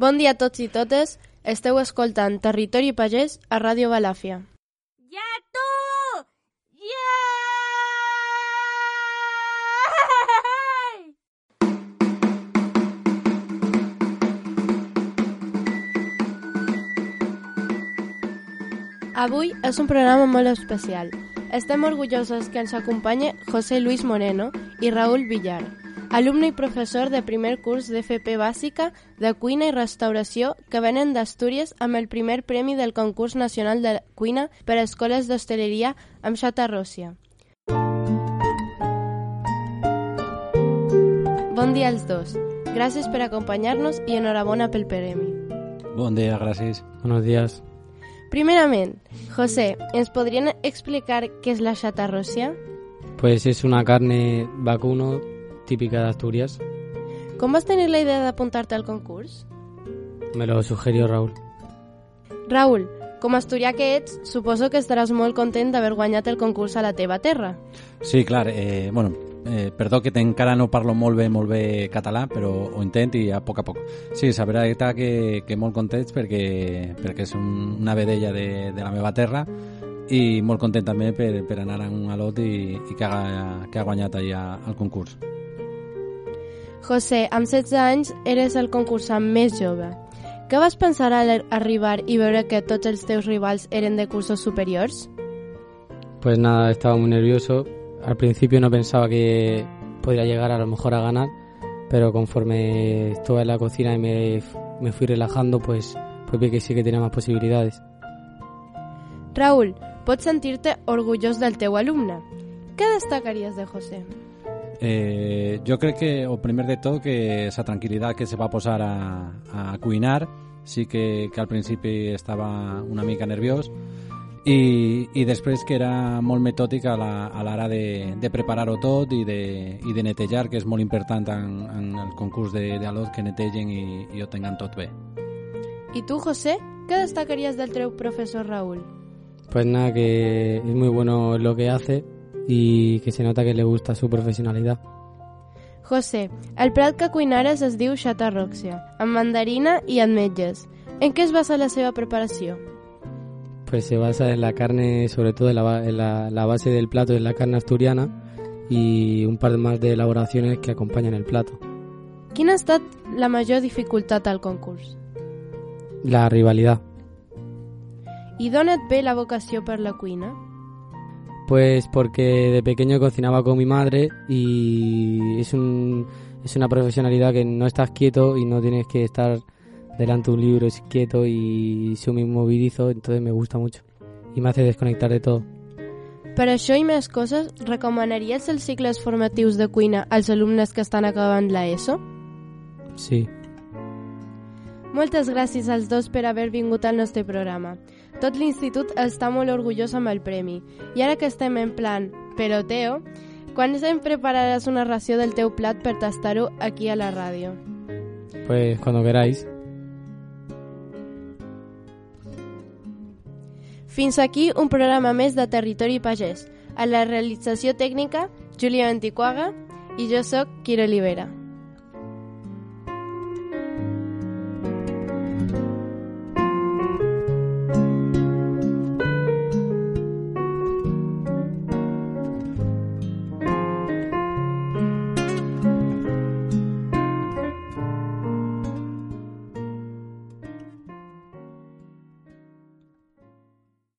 Bon dia a tots i totes. Esteu escoltant Territori Pagès a Ràdio Balàfia. Ja tu! Ja! Avui és un programa molt especial. Estem orgullosos que ens acompanyi José Luis Moreno i Raúl Villar, alumne i professor de primer curs d'FP bàsica de cuina i restauració que venen d'Astúries amb el primer premi del concurs nacional de cuina per a escoles d'hostaleria amb Xata Ròssia. Bon dia als dos. Gràcies per acompanyar-nos i enhorabona pel premi. Bon dia, gràcies. Buenos días. Primerament, José, ¿ens podrían explicar qué es la chatarrosia? Pues es una carne vacuno típica de Asturias. Com vas tenir la idea d'apuntar-te al concurs? Me lo sugirió Raúl. Raúl, com a asturià que ets, suposo que estaràs molt content d'haver guanyat el concurs a la teva terra. Sí, clar, eh, bueno, eh, perdó que encara no parlo molt bé, molt bé català, però ho intent i a poc a poc. Sí, la veritat que, que molt contents perquè, perquè és un, una vedella de, de la meva terra i molt content també per, per anar a un alot i, i que, ha, que ha guanyat allà al concurs. José, amb 16 anys eres el concursant més jove. Què vas pensar al arribar i veure que tots els teus rivals eren de cursos superiors? Pues nada, estaba muy nervioso. Al principio no pensaba que podría llegar a lo mejor a ganar, pero conforme estuve en la cocina y me, me fui relajando, pues, pues vi que sí que tenía más posibilidades. Raúl, pots sentir-te orgullós del teu alumne. Què destacaries de José? Eh, jo crec que, o primer de tot, que la tranquil·litat que se va posar a, a cuinar, sí que, que al principi estava una mica nerviós, i, i després que era molt metòdic a la- a l'hora de, de preparar-ho tot i de, i de netejar, que és molt important en, en el concurs de, de alot que netegen i, i ho tengan tot bé. I tu, José, què destacaries del teu professor Raúl? Pues nada, que es muy bueno en lo que hace y que se nota que le gusta su profesionalidad. José, el plat que cuinares es diu xatarroxia, amb mandarina i ametlles. En què es basa la seva preparació? Pues se basa en la carne, sobre todo en la, en la, la base del plato es la carne asturiana y un par más de elaboraciones que acompañan el plato. Quina ha estat la major dificultat al concurs? La rivalidad. I d'on et ve la vocació per la cuina? Pues porque de pequeño cocinaba con mi madre y es, un, es una profesionalidad que no estás quieto y no tienes que estar delante de un libro es quieto y soy muy movedizo, entonces me gusta mucho y me hace desconectar de todo. Per això i més coses, recomanaries els cicles formatius de cuina als alumnes que estan acabant l'ESO? Sí. Moltes gràcies als dos per haver vingut al nostre programa. Tot l'institut està molt orgullós amb el premi. I ara que estem en plan peloteo, quan em prepararàs una ració del teu plat per tastar-ho aquí a la ràdio? Pues cuando queráis. Fins aquí un programa més de Territori Pagès. A la realització tècnica, Júlia Antiquaga i jo sóc Quiro Olivera.